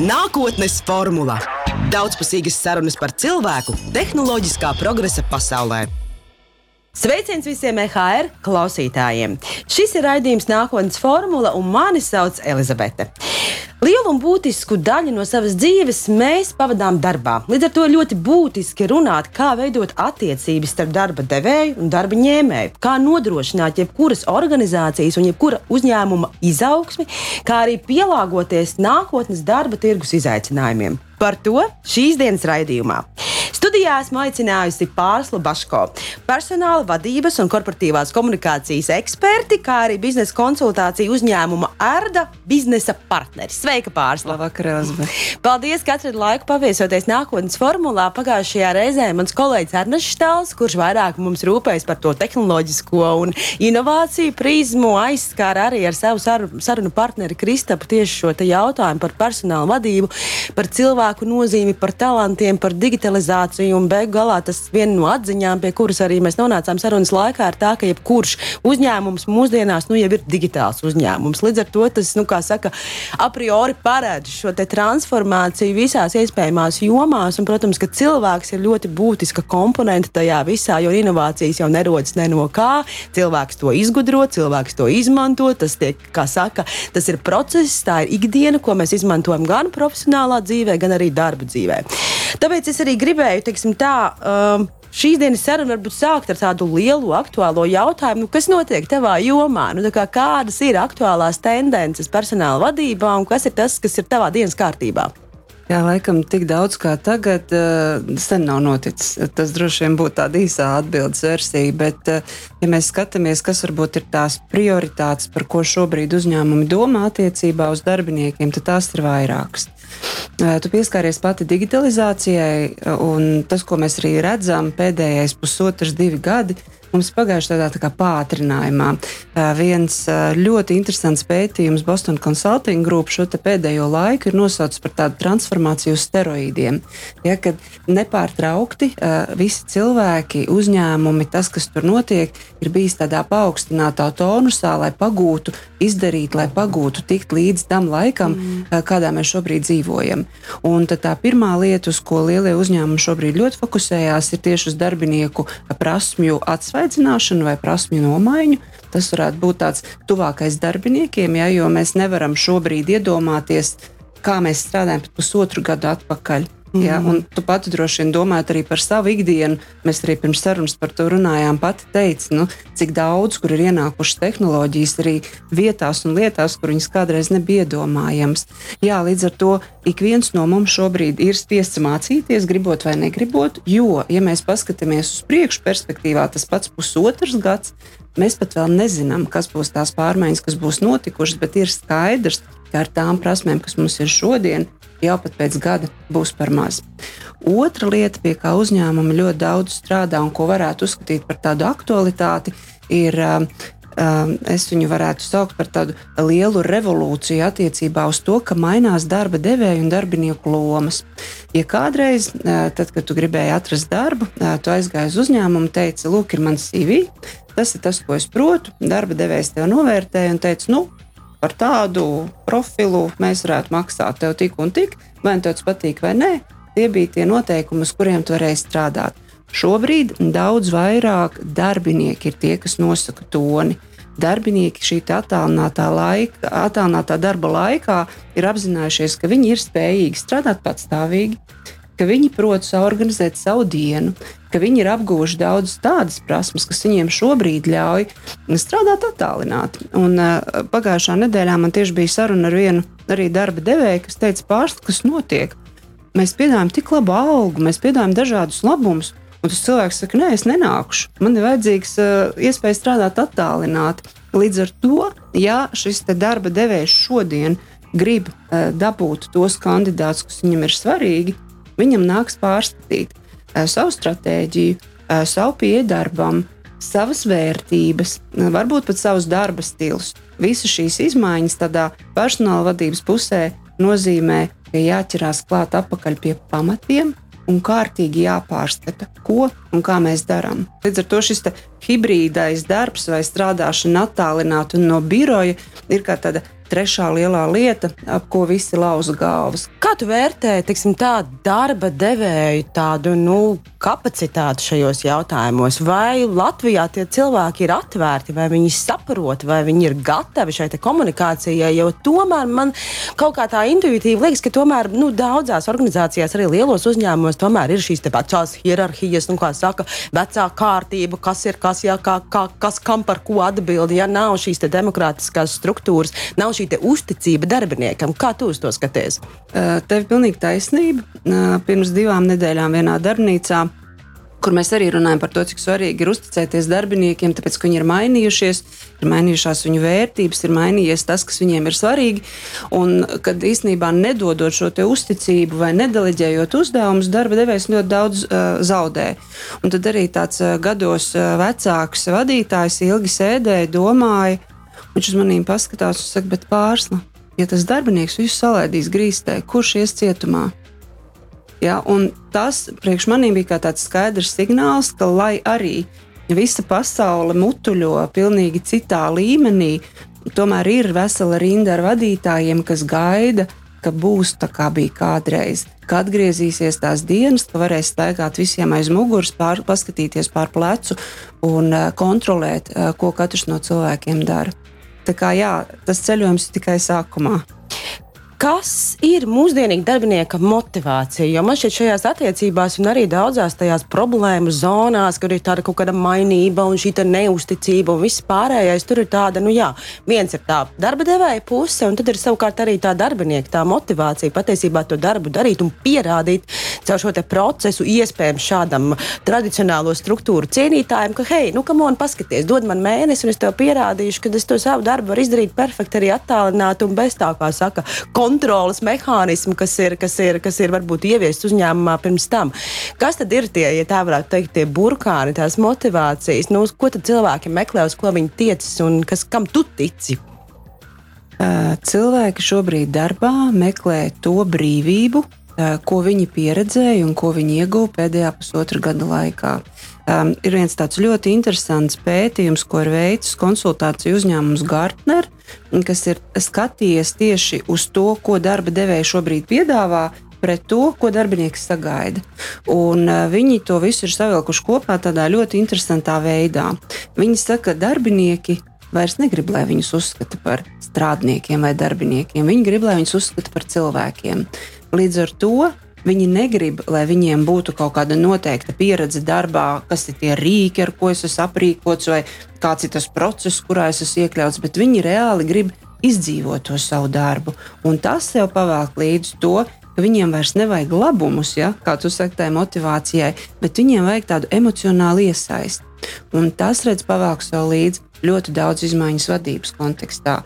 Nākotnes formula - daudzpusīgas sarunas par cilvēku tehnoloģiskā progresa pasaulē. Sveiciens visiem EHR klausītājiem! Šis ir raidījums Nākotnes formula, un mani sauc Elizabete. Lielu un būtisku daļu no savas dzīves mēs pavadām darbā. Līdz ar to ļoti būtiski runāt, kā veidot attiecības starp darba devēju un darba ņēmēju, kā nodrošināt jebkuras organizācijas un jebkura uzņēmuma izaugsmi, kā arī pielāgoties nākotnes darba tirgus izaicinājumiem. Par to šīs dienas raidījumā. Studijā esmu aicinājusi Pārslu Baško, personāla vadības un korporatīvās komunikācijas eksperti, kā arī biznesa konsultāciju uzņēmuma Erda biznesa partneris. Sveika, Pārsla! Labvakar, Elizabete! Paldies, ka atradi laiku paviesoties nākotnes formulā. Pagājušajā reizē mans kolēģis Ernsts Štāls, kurš vairāk mums rūpējas par to tehnoloģisko un inovāciju prizmu, aizskāra arī ar savu sarunu partneri Kristapu tieši šo jautājumu par personāla vadību, par cilvēku nozīmi, par talantiem, par digitalizāciju. Un beigās galā tas viena no atziņām, pie kuras arī mēs nonācām sarunas laikā, ir tā, ka jebkurš uzņēmums mūsdienās nu, jau ir digitāls uzņēmums. Līdz ar to tas, nu, kā saka, a priori paredz šo transformāciju visās iespējamās jomās. Un, protams, ka cilvēks ir ļoti būtiska komponente tajā visā, jo inovācijas jau nerodas ne no kā. Cilvēks to izgudro, cilvēks to izmanto. Tas, tiek, saka, tas ir process, tā ir ikdiena, ko mēs izmantojam gan profesionālā dzīvē, gan arī darba dzīvē. Tāpēc es arī gribēju, teiksim, tā. Um, Šīs dienas saruna varbūt sākt ar tādu lielu aktuālo jautājumu, nu, kas notiek tavā jomā. Nu, kā, kādas ir aktuālās tendences personāla vadībā un kas ir tas, kas ir tavā dienas kārtībā? Jā, laikam tik daudz kā tagad uh, sen nav noticis. Tas droši vien būtu tāda īsā atbildes versija, bet, uh, ja mēs skatāmies, kas varbūt ir tās prioritātes, par ko šobrīd uzņēmumi domā attiecībā uz darbiniekiem, tad tās ir vairākas. Tu pieskāries pati digitalizācijai, un tas, ko mēs arī redzam pēdējais pusotrs, divi gadi, mums pagājušajā gadā tā kā pātrinājumā. Viens ļoti interesants pētījums Boston Consulting Group šo pēdējo laiku ir nosaucis par tādu transformāciju uz steroīdiem. Ja, kad nepārtraukti visi cilvēki, uzņēmumi, tas, kas tur notiek, ir bijis tādā paaugstinātā tonusā, lai pagūtu izdarīt, lai pagūtu tikt līdz tam laikam, mm. kādā mēs šobrīd dzīvojam. Un tā pirmā lieta, uz ko lielie uzņēmumi šobrīd ļoti fokusējās, ir tieši uz darbinieku prasmju atsvaidzināšanu vai prasmju nomaiņu. Tas varētu būt tāds tuvākais darbiniekiem, ja, jo mēs nevaram šobrīd iedomāties, kā mēs strādājam pusotru gadu atpakaļ. Mm. Ja, un tu pati droši vien domājat arī par savu ikdienu. Mēs arī pirms sarunas par to runājām. Pati teica, nu, cik daudz, kur ir ienākušas tehnoloģijas, arī vietās un lietās, kur viņas kādreiz nebija iedomājams. Jā, līdz ar to ik viens no mums šobrīd ir spiests mācīties, gribot vai negribot. Jo, ja mēs paskatāmies uz priekšu perspektīvā, tas pats pusotrs gads, mēs pat vēl nezinām, kas būs tās pārmaiņas, kas būs notikušas, bet ir skaidrs, ka ar tām prasmēm, kas mums ir šodien, jau pat pēc gada būs par maz. Otra lieta, pie kā uzņēmumi ļoti daudz strādā un ko varētu uzskatīt par tādu aktualitāti, ir um, um, es viņu varētu saukt par tādu lielu revolūciju attiecībā uz to, ka mainās darba devēja un darbinieku lomas. Ja kādreiz, uh, tad, kad tu gribēji atrast darbu, uh, tu aizgāji uz uzņēmumu un teici, lūk, ir mans CV, tas ir tas, ko es protu. Darba devējs tev novērtēja un teica, nu, par tādu profilu mēs varētu maksāt tev tik un tik, vai nu tev tas patīk vai nē. Tie bija tie noteikumi, uz kuriem tu varēji strādāt. Šobrīd daudz vairāk darbinieki ir tie, kas nosaka toni. Darbinieki šī attālinātā, laika, attālinātā darba laikā ir apzinājušies, ka viņi ir spējīgi strādāt patstāvīgi, ka viņi prot organizēt savu dienu, ka viņi ir apguvuši daudz tādas prasmes, kas viņiem šobrīd ļauj strādāt attālināti. Un, uh, pagājušā nedēļā man tieši bija saruna ar vienu arī darba devēju, kas teica, pārstāv, kas notiek. Mēs piedāvājam tik labu algu, mēs piedāvājam dažādus labumus. Un tas cilvēks saka, nē, es nenākušu. Man ir vajadzīgs uh, iespēja strādāt attālināti. Līdz ar to, ja šis darba devējs šodien grib uh, dabūt tos kandidātus, kas viņam ir svarīgi, viņam nāks pārskatīt uh, savu stratēģiju, uh, savu pieeju darbam, savas vērtības, uh, varbūt pat savus darba stilus. Visas šīs izmaiņas tādā personāla vadības pusē nozīmē, ka jāķerās klāt atpakaļ pie pamatiem, un kārtīgi jāpārskata, ko un kā mēs darām. Līdz ar to šis hibrīdais darbs vai strādāšana attālināti no biroja ir kā tāda trešā lielā lieta, ap ko visi lauza galvas. Kā tu vērtē teiksim, tā, darba devēju tādu nu, kapacitāti šajos jautājumos? Vai Latvijā tie cilvēki ir atvērti, vai viņi saprot, vai viņi ir gatavi šai komunikācijai? Jo tomēr man kaut kā tā intuitīvi liekas, ka tomēr nu, daudzās organizācijās, arī lielos uzņēmumos, tomēr ir šīs vecās hierarhijas, nu, kā saka, vecā kārtība, kas ir kas, jā, kā, kā, kas kam par ko atbild. Ja nav šīs demokrātiskās struktūras, nav šī uzticība darbiniekam. Kā tu uz to skaties? Tev ir pilnīgi taisnība. Pirms divām nedēļām vienā darbnīcā kur mēs arī runājam par to, cik svarīgi ir uzticēties darbiniekiem, tāpēc, ka viņi ir mainījušies, ir mainījušās viņu vērtības, ir mainījies tas, kas viņiem ir svarīgi. Un kad īstenībā nedodot šo uzticību vai nedeleģējot uzdevumus, darba devējs ļoti daudz uh, zaudē. Un tad arī tāds uh, gados uh, vecāks vadītājs ilgi sēdēja, domāja, viņš uz maniem paskatās un saka, bet pārsla ja tas darbinieks visu salaidīs grīstē, kurš ies cietumā? Ja, tas priekš maniem bija tāds skaidrs signāls, ka lai arī visa pasaule mutuļo pilnīgi citā līmenī, tomēr ir vesela rinda ar vadītājiem, kas gaida, ka būs tā kā bija kādreiz. Kad atgriezīsies tās dienas, ka varēs staigāt visiem aiz muguras, pār, paskatīties pār plecu un uh, kontrolēt, uh, ko katrs no cilvēkiem dara. Tā kā jā, tas ceļojums ir tikai sākumā. Kas ir mūsdienīga darbinieka motivācija? Jo man šķiet, šajās attiecībās un arī daudzās tajās problēmu zonās, kur ir tāda kaut kāda mainība un šī neusticība un viss pārējais, tur ir tāda, nu jā, viens ir tā darba devēja puse, un tad ir savukārt arī tā darbinieka tā motivācija patiesībā to darbu darīt un pierādīt caur šo procesu iespējams šādam tradicionālo struktūru cienītājam, ka, hei, nu, kam on paskaties, dod man mēnesi, un es tev pierādīšu, ka es to savu darbu varu izdarīt perfekti arī attālināti un bez tā, kā saka, kontrolas mehānismu, kas ir, kas ir, kas ir varbūt ieviests uzņēmumā pirms tam. Kas tad ir tie, ja tā varētu teikt, tie burkāni, tās motivācijas? Nu, ko tad cilvēki meklē, uz ko viņi tiecas un kas, kam tu tici? Cilvēki šobrīd darbā meklē to brīvību, ko viņi pieredzēja un ko viņi ieguva pēdējā pusotra gada laikā. Um, ir viens tāds ļoti interesants pētījums, ko ir veicis konsultāciju uzņēmums Gartner, kas ir skatījies tieši uz to, ko darba devēja šobrīd piedāvā, pret to, ko darbinieks sagaida. Un, viņi to visu ir savilkuši kopā tādā ļoti interesantā veidā. Viņi saka, ka darbinieki vairs negrib, lai viņus uzskata par strādniekiem vai darbiniekiem. Viņi grib, lai viņus uzskata par cilvēkiem. Līdz ar to Viņi negrib, lai viņiem būtu kaut kāda noteikta pieredze darbā, kas ir tie rīki, ar ko es esmu aprīkots, vai kāds ir tas process, kurā es esmu iekļauts, bet viņi reāli grib izdzīvot to savu darbu. Un tas sev pavēl līdzi to, ka viņiem vairs nevajag labumus, ja, kā tu saki, tai motivācijai, bet viņiem vajag tādu emocionālu iesaisti. Un tas redz pavēl sev līdzi ļoti daudz izmaiņas vadības kontekstā.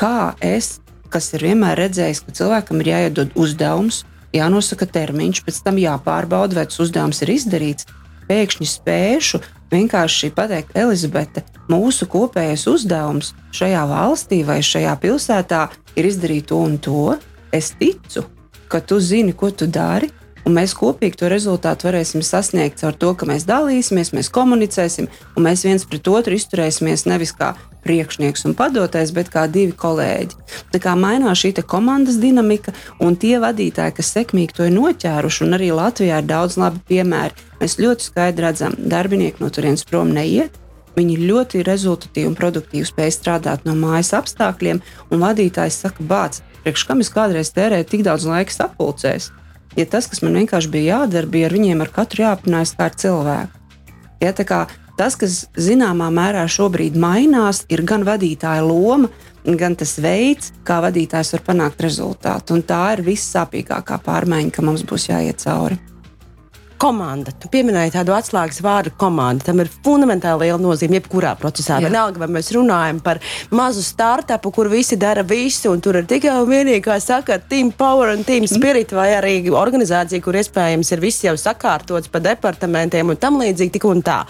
Kā es, kas ir vienmēr redzējis, ka cilvēkam ir jāiedod uzdevums, jānosaka termiņš, pēc tam jāpārbauda, vai tas uzdevums ir izdarīts. Pēkšņi spēšu vienkārši pateikt, Elizabete, mūsu kopējais uzdevums šajā valstī vai šajā pilsētā ir izdarīt to un to. Es ticu, ka tu zini, ko tu dari, un mēs kopīgi to rezultātu varēsim sasniegt ar to, ka mēs dalīsimies, mēs komunicēsim, un mēs viens pret otru izturēsimies nevis kā priekšnieks un padotais, bet kā divi kolēģi. Tā kā mainās šī komandas dinamika, un tie vadītāji, kas sekmīgi to ir noķēruši, un arī Latvijā ir daudz labi piemēri, mēs ļoti skaidri redzam, darbinieki no turienes prom neiet. Viņi ļoti rezultatīvi un produktīvi spēj strādāt no mājas apstākļiem, un vadītājs saka, bāc, priekš kam es kādreiz tērēju tik daudz laika sapulcēs. Ja tas, kas man vienkārši bija jādara, bija ar viņiem ar katru jāaprinājās kā ar cilvēku. Ja, kā, Tas, kas zināmā mērā šobrīd mainās, ir gan vadītāja loma, gan tas veids, kā vadītājs var panākt rezultātu. Un tā ir vissāpīgākā pārmaiņa, ka mums būs jāiet cauri komanda. Tu pieminēji tādu atslēgas vārdu komanda. Tam ir fundamentāli liela nozīme jebkurā procesā. Jā. Vienalga, vai mēs runājam par mazu startupu, kur visi dara visu, un tur ir tikai un vienīgi, kā saka, team power un team spirit, vai arī organizācija, kur iespējams ir viss jau sakārtots pa departamentiem un tam līdzīgi, tik un tā.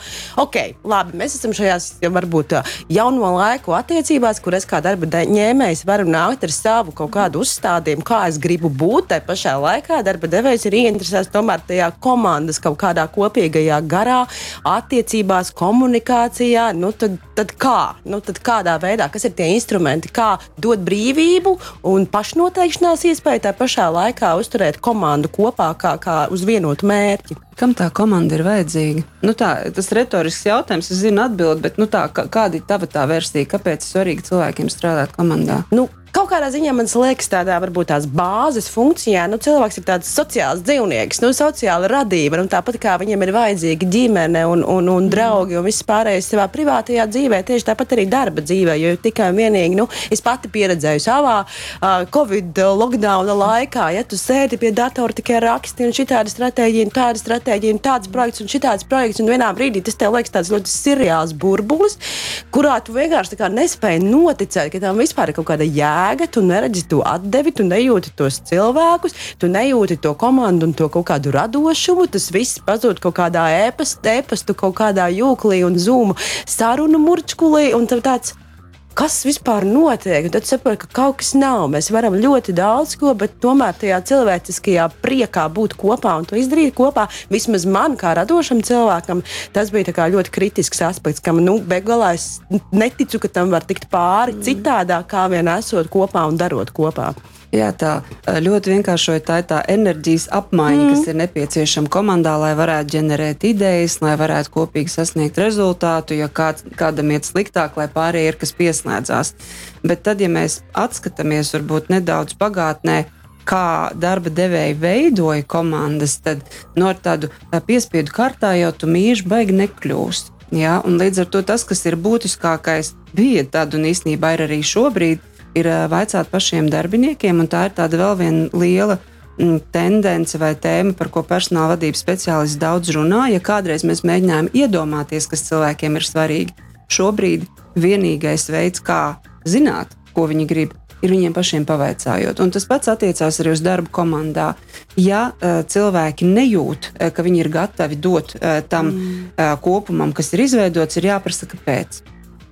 Ok, labi, mēs esam šajās varbūt jauno laiku attiecībās, kur es kā darba ņēmējs varu nākt ar savu kaut kādu uzstādījumu, kā es gribu būt. Tā pašā laikā darba devējs ir ieinteresēts tomēr tajā komandā komandas kaut kādā kopīgajā garā, attiecībās, komunikācijā. Nu, tad, tad kā? Nu, tad kādā veidā, kas ir tie instrumenti, kā dot brīvību un pašnoteikšanās iespēju tā pašā laikā uzturēt komandu kopā kā, kā uz vienotu mērķi? Kam tā komanda ir vajadzīga? Nu tā, tas ir retorisks jautājums, es zinu atbildi, bet nu tā, kāda ir tava tā versija? Kāpēc ir svarīgi cilvēkiem strādāt komandā? Nu, Kaut kādā ziņā man liekas, tādā varbūt tās bāzes funkcijā, nu, cilvēks ir tāds sociāls dzīvnieks, nu, sociāla radība. Nu, tāpat kā viņam ir vajadzīga ģimene un, un, un draugi un viss pārējais savā privātajā dzīvē, tieši tāpat arī darba dzīvē. Jo tikai un vienīgi, nu, es pati pieredzēju savā uh, Covid lockdown laikā, ja tu sēdi pie datora tikai raksti un šī tāda stratēģija, un tāda stratēģija, un tāds projekts un šitāds projekts, un vienā brīdī tas tev liekas tāds ļoti seriāls burbulis, kurā tu vienkārši nespēji noticēt, ka tam vispār ir kaut kāda jēga jēga, tu neredzi to atdevi, tu nejūti tos cilvēkus, tu nejūti to komandu un to kaut kādu radošumu. Tas viss pazūd kaut kādā e-pastā, kaut kādā jūklī un zūmu sarunu murčkulī. Un tāds, kas vispār notiek. Un tad saprotu, ka kaut kas nav. Mēs varam ļoti daudz ko, bet tomēr tajā cilvēciskajā priekā būt kopā un to izdarīt kopā. Vismaz man, kā radošam cilvēkam, tas bija ļoti kritisks aspekts, kam nu, beigās es neticu, ka tam var tikt pāri mm. citādāk, kā vien esot kopā un darot kopā. Jā, tā ļoti vienkāršoja tā tā enerģijas apmaiņa, mm. kas ir nepieciešama komandā, lai varētu ģenerēt idejas, lai varētu kopīgi sasniegt rezultātu, ja kāds, kādam iet sliktāk, lai pārējie ir kas pieslēdzās. Bet tad, ja mēs atskatāmies varbūt nedaudz pagātnē, kā darba devēji veidoja komandas, tad no nu, tādu piespiedu kārtā jau tu mīļš baigi nekļūst. Ja? Līdz ar to tas, kas ir būtiskākais, bija tad un īstenībā ir arī šobrīd, ir vaicāt pašiem darbiniekiem, un tā ir tāda vēl viena liela mm, tendence vai tēma, par ko personāla vadības speciālists daudz runā. Ja kādreiz mēs mēģinājām iedomāties, kas cilvēkiem ir svarīgi, šobrīd vienīgais veids, kā zināt, ko viņi grib, ir viņiem pašiem pavaicājot. Un tas pats attiecās arī uz darbu komandā. Ja uh, cilvēki nejūt, ka viņi ir gatavi dot uh, tam mm. uh, kopumam, kas ir izveidots, ir jāprasa, kāpēc.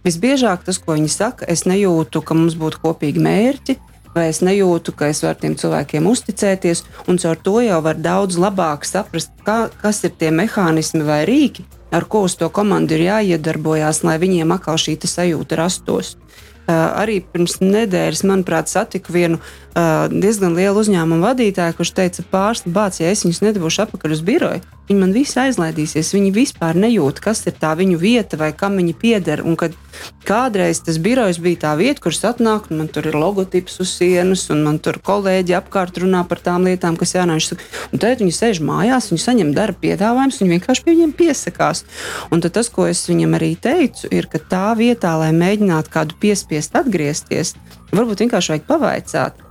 Visbiežāk tas, ko viņi saka, es nejūtu, ka mums būtu kopīgi mērķi, vai es nejūtu, ka es varu tiem cilvēkiem uzticēties, un caur to jau var daudz labāk saprast, kā, kas ir tie mehānismi vai rīki, ar ko uz to komandu ir jāiedarbojās, lai viņiem atkal šī sajūta rastos. Uh, arī pirms nedēļas, manuprāt, satiku vienu uh, diezgan lielu uzņēmumu vadītāju, kurš teica, pārsteigts, bāc, ja es viņus nedabūšu atpakaļ uz biroju, viņi man visi aizlaidīsies. Viņi vispār nejūt, kas ir tā viņu vieta vai kam viņi pieder. Un kad kādreiz tas birojs bija tā vieta, kur atnāk, un man tur ir logotips uz sienas, un man tur kolēģi apkārt runā par tām lietām, kas jānāk. Un tad viņi sēž mājās, viņi saņem darba piedāvājumus, viņi vienkārši pie viņiem piesakās. Un tas, ko es viņam arī teicu, ir, ka tā vietā, lai mēģinātu kādu piespiest atgriezties, varbūt vienkārši vajag pavaicāt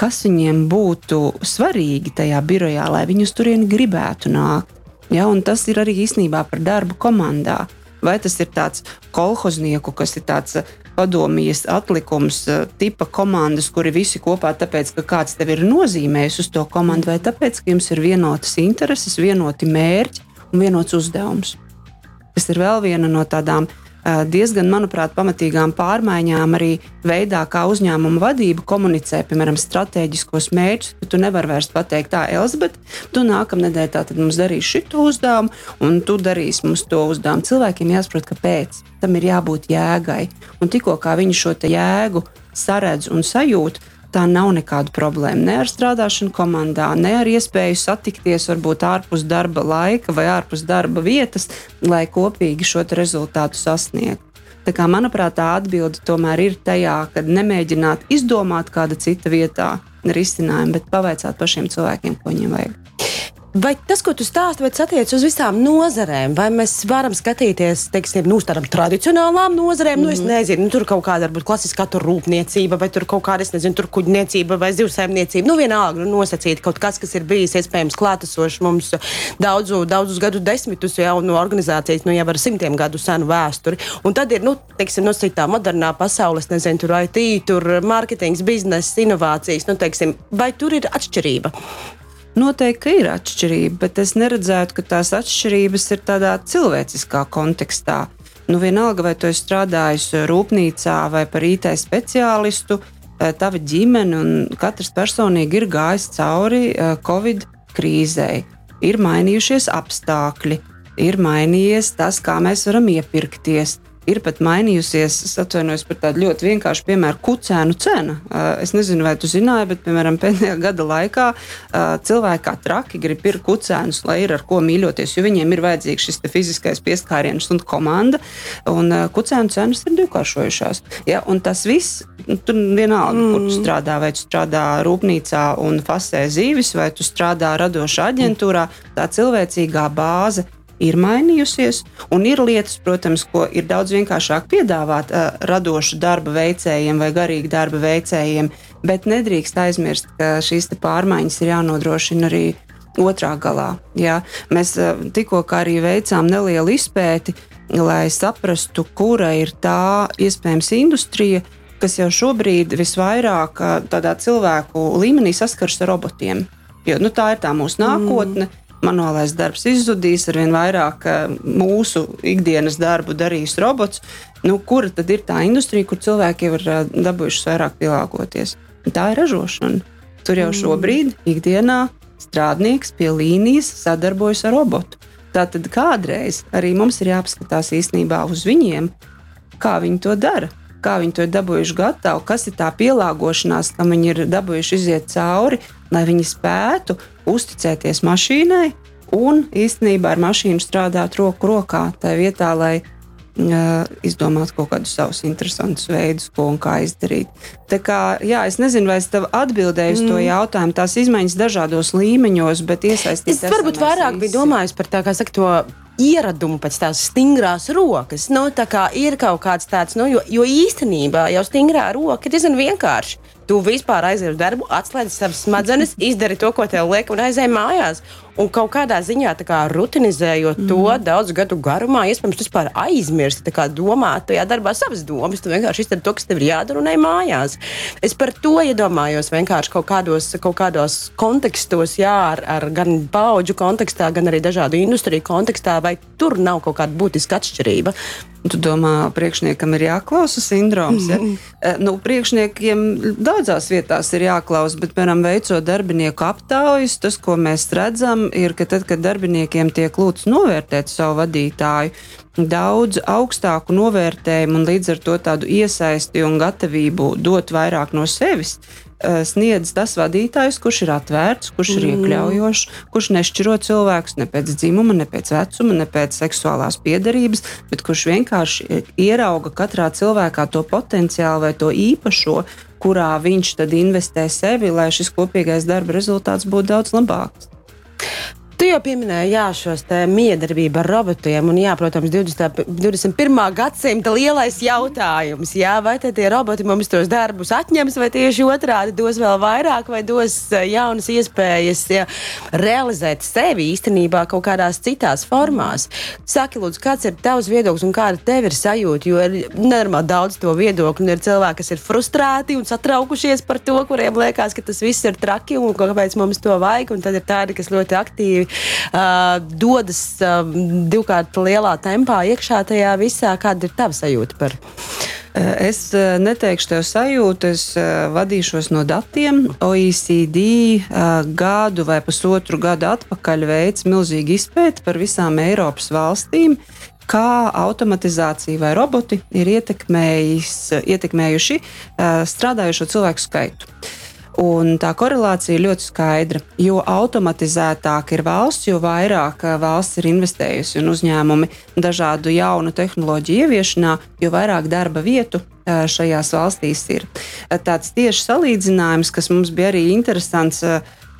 kas viņiem būtu svarīgi tajā birojā, lai viņi uz turieni gribētu nākt. Ja, tas ir arī īstenībā par darbu komandā. Vai tas ir tāds kolhoznieku, kas ir tāds eh, padomjas atlikums, eh, tipa komandas, kuri visi kopā, tāpēc, ka kāds tev ir nozīmējis uz to komandu, vai tāpēc, ka jums ir vienotas intereses, vienoti mērķi un vienots uzdevums. Tas ir vēl viena no tādām uh, diezgan, manuprāt, pamatīgām pārmaiņām arī veidā, kā uzņēmuma vadība komunicē, piemēram, strateģiskos mērķus. Tu nevari vairs pateikt, tā, Elizabete, tu nākamā nedēļā tātad mums darīsi šo uzdevumu, un tu darīsi mums to uzdevumu. Cilvēkiem jāsaprot, kāpēc tam ir jābūt jēgai. Un tikko viņi šo jēgu saredz un sajūt, tā nav nekāda problēma. Ne ar strādāšanu komandā, ne ar iespēju satikties varbūt ārpus darba laika vai ārpus darba vietas, lai kopīgi šo rezultātu sasniegtu. Tā kā, manuprāt, tā atbilde tomēr ir tajā, ka nemēģināt izdomāt kāda cita vietā risinājumu, bet pavaicāt pašiem cilvēkiem, ko viņiem vajag. Vai tas, ko tu stāsti, attiecas uz visām nozarēm, vai mēs varam skatīties teiksim, nu, tādām tradicionālām nozarēm? Mm -hmm. nu, es mhm. nezinu, nu, tur kaut kāda varbūt klasiskā rūpniecība, vai tur kaut kāda, nezinu, tur kuģniecība vai zivsaimniecība. Nu, vienalga, nu, nosacīt kaut kas, kas ir bijis iespējams klātesošs mums daudzu, daudzus gadu desmitus jau no organizācijas, nu, jau ar simtiem gadu senu vēsturi. Un tad ir, nu, teiksim, nosacītā modernā pasaules, nezinu, tur IT, tur mārketings, biznesa, inovācijas, nu, teiksim, vai tur ir atšķirība? Noteikti ir atšķirība, bet es neredzētu, ka tās atšķirības ir tādā cilvēciskā kontekstā. Nu, vienalga, vai tu strādājis rūpnīcā vai par IT speciālistu, eh, tava ģimene un katrs personīgi ir gājis cauri eh, Covid krīzei. ir mainījušies apstākļi, ir mainījies tas, kā mēs varam iepirkties ir pat mainījusies, es atvainojos par tādu ļoti vienkāršu piemēru, kucēnu cena. Es nezinu, vai tu zināji, bet, piemēram, pēdējā gada laikā cilvēki kā traki grib pirkt kucēnus, lai ir ar ko mīļoties, jo viņiem ir vajadzīgs šis fiziskais pieskāriens un komanda, un kucēnu cenas ir divkāršojušās. Ja, un tas viss, nu, tur vienalga, mm. kur tu mm. strādā, vai tu strādā rūpnīcā un fasē zīvis, vai tu strādā radošā aģentūrā, tā cilvēcīgā bāze ir mainījusies, un ir lietas, protams, ko ir daudz vienkāršāk piedāvāt uh, radošu darba veicējiem vai garīgi darba veicējiem, bet nedrīkst aizmirst, ka šīs pārmaiņas ir jānodrošina arī otrā galā. Jā. Mēs uh, tikko arī veicām nelielu izpēti, lai saprastu, kura ir tā iespējams industrija, kas jau šobrīd visvairāk uh, tādā cilvēku līmenī saskars ar robotiem. Jo, nu, tā ir tā mūsu nākotne. Mm manuālais darbs izzudīs, ar vien vairāk mūsu ikdienas darbu darīs robots. Nu, kura tad ir tā industrija, kur cilvēki jau ir dabūjuši vairāk pielāgoties? Tā ir ražošana. Tur jau mm. šobrīd ikdienā strādnieks pie līnijas sadarbojas ar robotu. Tātad kādreiz arī mums ir jāpaskatās īstenībā uz viņiem, kā viņi to dara kā viņi to ir dabūjuši gatavu, kas ir tā pielāgošanās, kam viņi ir dabūjuši iziet cauri, lai viņi spētu uzticēties mašīnai un īstenībā ar mašīnu strādāt roku rokā, tā vietā, lai uh, izdomāt kaut kādus savus interesantus veidus, ko un kā izdarīt. Tā kā, jā, es nezinu, vai es tev atbildēju uz mm. to jautājumu. Tās izmaiņas dažādos līmeņos, bet iesaistīt. Es varbūt vairāk biju domājis par tā, kā saka, to ieradumu pēc tās stingrās rokas. Nu, tā kā ir kaut kāds tāds, nu, jo, jo īstenībā jau stingrā roka ir diezgan vienkārši. Tu vispār aizies uz darbu, atslēdz savas smadzenes, izdari to, ko tev liek, un aizej mājās. Un kaut kādā ziņā kā, rutinizējot mm. to daudzu gadu garumā, iespējams, tu vispār aizmirsti domāt tajā darbā savas domas. Tu vienkārši izdari to, kas tev ir jādara un ej mājās. Es par to iedomājos vienkārši kaut kādos, kaut kādos kontekstos, jā, ar, ar gan paudžu kontekstā, gan arī dažādu industriju kontekstā, vai tur nav kaut kāda būtiska atšķirība. Tu domā, priekšniekam ir jāklausa sindroms. Ja? Mm nu, priekšniekiem daudzās vietās ir jāklausa, bet, piemēram, veicot darbinieku aptaujas, tas, ko mēs redzam, ir, ka tad, kad darbiniekiem tiek lūgts novērtēt savu vadītāju, daudz augstāku novērtējumu un līdz ar to tādu iesaisti un gatavību dot vairāk no sevis, Eh, sniedz tas vadītājs, kurš ir atvērts, kurš ir mm. iekļaujošs, kurš nešķiro cilvēkus ne pēc dzimuma, ne pēc vecuma, ne pēc seksuālās piedarības, bet kurš vienkārši ierauga katrā cilvēkā to potenciālu vai to īpašo, kurā viņš tad investē sevi, lai šis kopīgais darba rezultāts būtu daudz labāks. Tu jau pieminēji jā, šos miedarbību ar robotiem, un, jā, protams, 20, 21. gadsimta lielais jautājums, jā, vai tie roboti mums tos darbus atņems, vai tieši otrādi dos vēl vairāk, vai dos eh, jaunas iespējas jā, realizēt sevi īstenībā kaut kādās citās formās. Saki, lūdzu, kāds ir tavs viedoklis un kāda tev ir sajūta, jo ir nenormāli daudz to viedokļu, un ir cilvēki, kas ir frustrēti un satraukušies par to, kuriem liekas, ka tas viss ir traki un kāpēc mums to vajag, un tad ir tādi, kas ļoti aktīvi uh, dodas uh, divkārt lielā tempā iekšā tajā visā. Kāda ir tava sajūta par? Es neteikšu tev sajūtu, es vadīšos no datiem. OECD gadu vai pusotru gadu atpakaļ veids milzīgu izpēti par visām Eiropas valstīm, kā automatizācija vai roboti ir ietekmējuši strādājošo cilvēku skaitu. Un tā korelācija ir ļoti skaidra. Jo automatizētāka ir valsts, jo vairāk valsts ir investējusi un uzņēmumi dažādu jaunu tehnoloģiju ieviešanā, jo vairāk darba vietu šajās valstīs ir. Tāds tieši salīdzinājums, kas mums bija arī interesants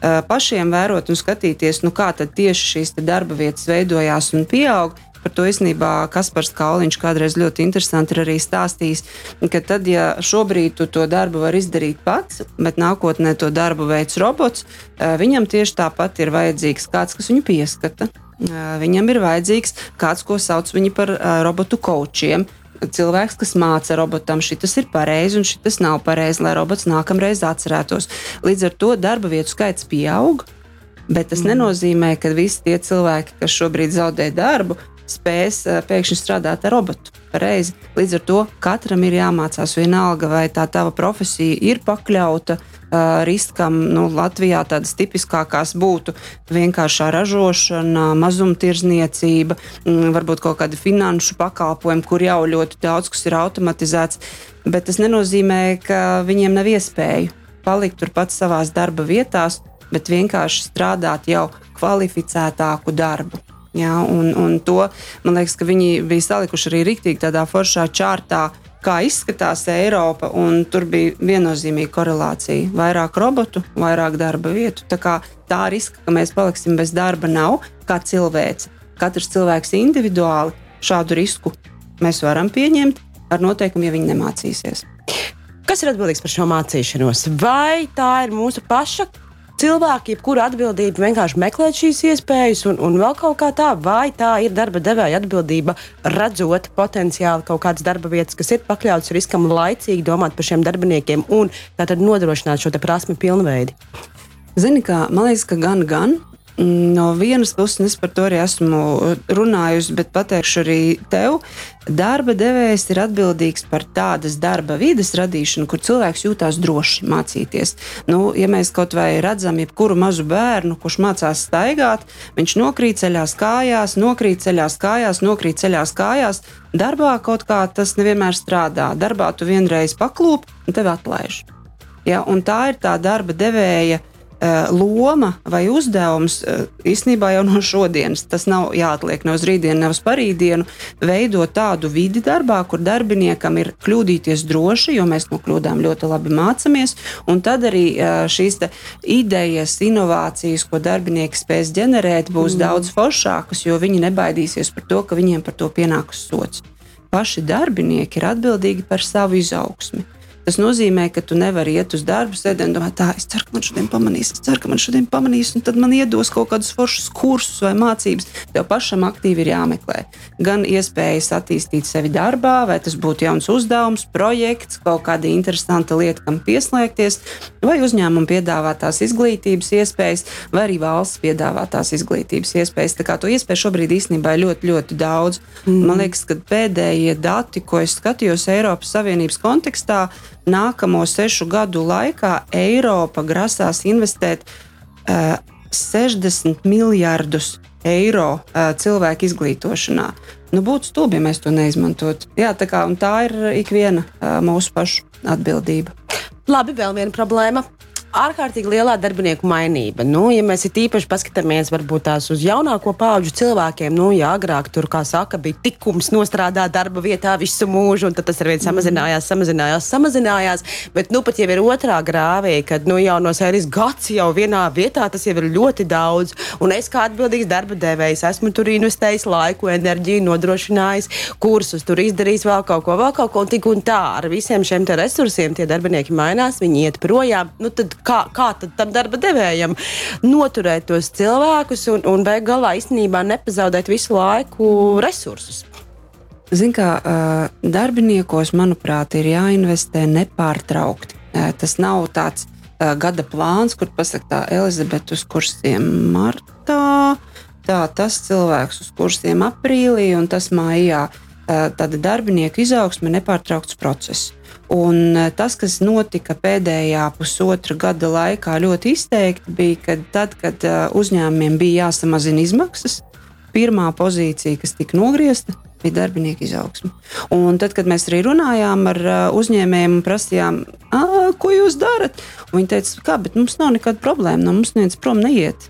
pašiem vērot un skatīties, nu kā tieši šīs darba vietas veidojās un pieaug. Par to īstenībā Kaspars Kauliņš kādreiz ļoti interesanti ir arī stāstījis, ka tad, ja šobrīd tu to darbu var izdarīt pats, bet nākotnē to darbu veids robots, viņam tieši tāpat ir vajadzīgs kāds, kas viņu pieskata. Viņam ir vajadzīgs kāds, ko sauc par eh, robotu kočiem, cilvēks, kas māca robotam, šis ir pareizi un šis nav pareizi, lai robots nākamreiz atcerētos. Līdz ar to darba vietu skaits pieaug. Bet tas mm. nenozīmē, ka visi tie cilvēki, kas šobrīd zaudē darbu, spēs pēkšņi strādāt ar robotu. Pareizi. Līdz ar to katram ir jāmācās vienalga, vai tā tava profesija ir pakļauta uh, riskam. Nu, Latvijā tādas tipiskākās būtu vienkāršā ražošana, mazumtirdzniecība, mm, varbūt kaut kādi finanšu pakalpojumi, kur jau ļoti daudz kas ir automatizēts. Bet tas nenozīmē, ka viņiem nav iespēju palikt turpat savās darba vietās, bet vienkārši strādāt jau kvalificētāku darbu. Ja, un, un to man liekas, ka viņi bija salikuši arī rīktīgi tādā foršā čārtā, kā izskatās Eiropa, un tur bija viennozīmīga korelācija. Vairāk robotu, vairāk darba vietu. Tā, kā tā riska, ka mēs paliksim bez darba, nav kā cilvēks. Katrs cilvēks individuāli šādu risku mēs varam pieņemt ar noteikumu, ja viņi nemācīsies. Kas ir atbildīgs par šo mācīšanos? Vai tā ir mūsu paša cilvēki, jebkura atbildība vienkārši meklēt šīs iespējas, un, un vēl kaut kā tā, vai tā ir darba devēja atbildība, redzot potenciāli kaut kādas darba vietas, kas ir pakļautas riskam, laicīgi domāt par šiem darbiniekiem un tātad nodrošināt šo prasmi pilnveidi. Zini, kā man liekas, ka gan, gan No vienas puses, es par to arī esmu runājusi, bet pateikšu arī tev, darba devējs ir atbildīgs par tādas darba vides radīšanu, kur cilvēks jūtās droši mācīties. Nu, ja mēs kaut vai redzam, jebkuru mazu bērnu, kurš mācās staigāt, viņš nokrīt ceļās kājās, nokrīt ceļās kājās, nokrīt ceļās kājās. Darbā kaut kā tas nevienmēr strādā. Darbā tu vienreiz paklūp un tevi atlaiž. Ja, un tā ir tā darba devēja loma vai uzdevums eh, īstenībā jau no šodienas, tas nav jāatliek ne uz rītdienu, ne uz parītdienu, veidot tādu vidi darbā, kur darbiniekam ir kļūdīties droši, jo mēs no kļūdām ļoti labi mācāmies, un tad arī eh, šīs idejas, inovācijas, ko darbinieki spēs ģenerēt, būs mm. daudz foršākas, jo viņi nebaidīsies par to, ka viņiem par to pienāks sots. Paši darbinieki ir atbildīgi par savu izaugsmi. Tas nozīmē, ka tu nevari iet uz darbu, sēdēt un domāt, tā, es ceru, ka man šodien pamanīs, es ceru, ka man šodien pamanīs, un tad man iedos kaut kādus foršus kursus vai mācības. Tev pašam aktīvi ir jāmeklē. Gan iespējas attīstīt sevi darbā, vai tas būtu jauns uzdevums, projekts, kaut kāda interesanta lieta, kam pieslēgties, vai uzņēmuma piedāvātās izglītības iespējas, vai arī valsts piedāvātās izglītības iespējas. Tā kā to iespēju šobrīd īstenībā ir ļoti, ļoti daudz. Mm. Man liekas, ka pēdējie dati, ko es skatījos Eiropas Savienības kontekstā, nākamo sešu gadu laikā Eiropa grasās investēt uh, 60 miljardus eiro uh, cilvēku izglītošanā. Nu, būtu stulbi, ja mēs to neizmantotu. Jā, tā, kā, tā ir ikviena uh, mūsu pašu atbildība. Labi, vēl viena problēma ārkārtīgi lielā darbinieku mainība. Nu, ja mēs īpaši paskatāmies tās uz jaunāko pauģu cilvēkiem, nu, ja agrāk tur, kā saka, bija tikums nostrādāt darba vietā visu mūžu, un tas ar vien samazinājās, samazinājās, samazinājās. Bet nu, pat jau ir otrā grāvī, kad nu, jau no sērijas gads jau vienā vietā tas jau ir ļoti daudz. Un es kā atbildīgs darba devējs esmu tur investējis laiku, enerģiju, nodrošinājis kursus, tur izdarījis vēl kaut ko, vēl kaut ko, un tik un tā ar visiem šiem resursiem tie darbinieki mainās, viņi iet projām. Nu, tad, kā, kā tam darba devējam noturēt tos cilvēkus un, un beig galā īstenībā nepazaudēt visu laiku resursus. Ziniet, kā darbiniekos, manuprāt, ir jāinvestē nepārtraukti. Tas nav tāds gada plāns, kur pasakā, tā Elizabete uz kursiem martā, tā tas cilvēks uz kursiem aprīlī un tas mājā. Tāda darbinieku izaugsme ir nepārtraukts process. Un eh, tas, kas notika pēdējā pusotra gada laikā, ļoti izteikti bija, ka tad, kad eh, uzņēmumiem bija jāsamazina izmaksas, pirmā pozīcija, kas tika nogriezta, bija darbinieku izaugsme. Un tad, kad mēs arī runājām ar eh, uzņēmējiem un prasījām, ko jūs darat, viņi teica, ka mums nav nekāda problēma, no mums neviens prom neiet.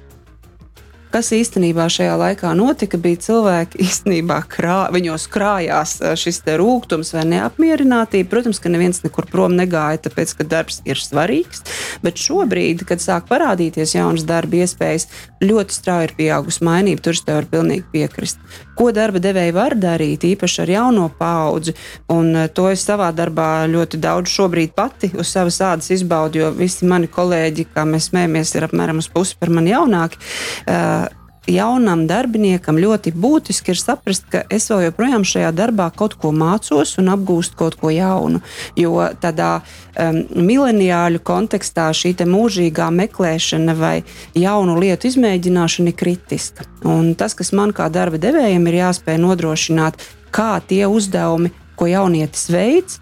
Kas īstenībā šajā laikā notika, bija cilvēki īstenībā krā, viņos krājās šis rūkums vai neapmierinātība. Protams, ka neviens nekur prom negāja, tāpēc, ka darbs ir svarīgs. Bet šobrīd, kad sāk parādīties jaunas darba iespējas, ļoti strauji ir pieaugusi mainība. Tur es tev varu pilnīgi piekrist. Ko darba devēji var darīt, īpaši ar jauno paudzi, un to es savā darbā ļoti daudz šobrīd pati uz savas ādas izbaudu, jo visi mani kolēģi, kā mēs smējamies, ir apmēram uz pusi par mani jaunāki. Uh, jaunam darbiniekam ļoti būtiski ir saprast, ka es vēl joprojām šajā darbā kaut ko mācos un apgūstu kaut ko jaunu. Jo tādā um, mileniāļu kontekstā šī mūžīgā meklēšana vai jaunu lietu izmēģināšana ir kritiska. Un tas, kas man kā darba devējiem ir jāspēj nodrošināt, kā tie uzdevumi, ko jaunietis veids,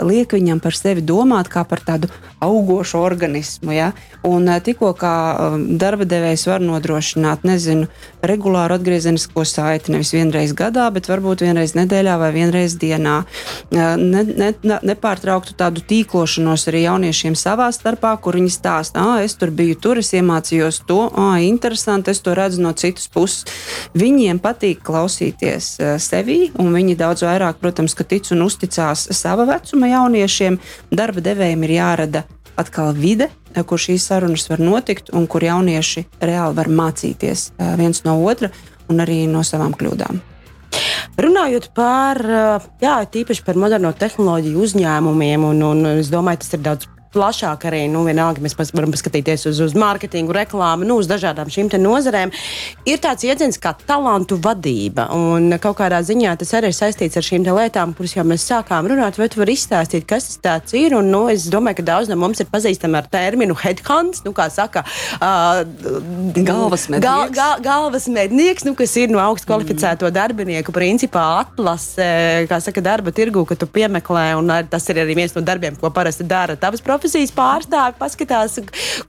liek viņam par sevi domāt kā par tādu augošu organismu. Ja? Un uh, tikko kā uh, darba devējs var nodrošināt, nezinu, regulāru atgriezenisko saiti nevis vienreiz gadā, bet varbūt vienreiz nedēļā vai vienreiz dienā. Ne, ne, ne, nepārtrauktu tādu tīklošanos arī jauniešiem savā starpā, kur viņi stāsta, ah, es tur biju, tur es iemācījos to, ah, interesanti, es to redzu no citas puses. Viņiem patīk klausīties sevī, un viņi daudz vairāk, protams, tic un uzticās sava vecuma jauniešiem. Darba devējiem ir jārada atkal vide, kur šīs sarunas var notikt un kur jaunieši reāli var mācīties viens no otra un arī no savām kļūdām. Runājot par, jā, tīpaši par moderno tehnoloģiju uzņēmumiem, un, un es domāju, tas ir daudz plašāk arī, nu, vienalga, mēs varam paskatīties uz, uz mārketingu, reklāmu, nu, uz dažādām šīm nozarēm. Ir tāds jēdziens kā talantu vadība, un kaut kādā ziņā tas arī ir saistīts ar šīm lietām, kuras jau mēs sākām runāt. Vai tu vari izstāstīt, kas tas ir? Un, nu, es domāju, ka daudz no mums ir pazīstami ar terminu headhunts, nu, kā saka, uh, galvas mednieks. Gal, gal, galvas mednieks, nu, kas ir no augstu kvalificēto mm. darbinieku principā atlase, kā saka, darba tirgu, ka tu piemeklē, un tas ir arī viens no darbiem, ko parasti dara tavas profesijas profesijas pārstāvi paskatās,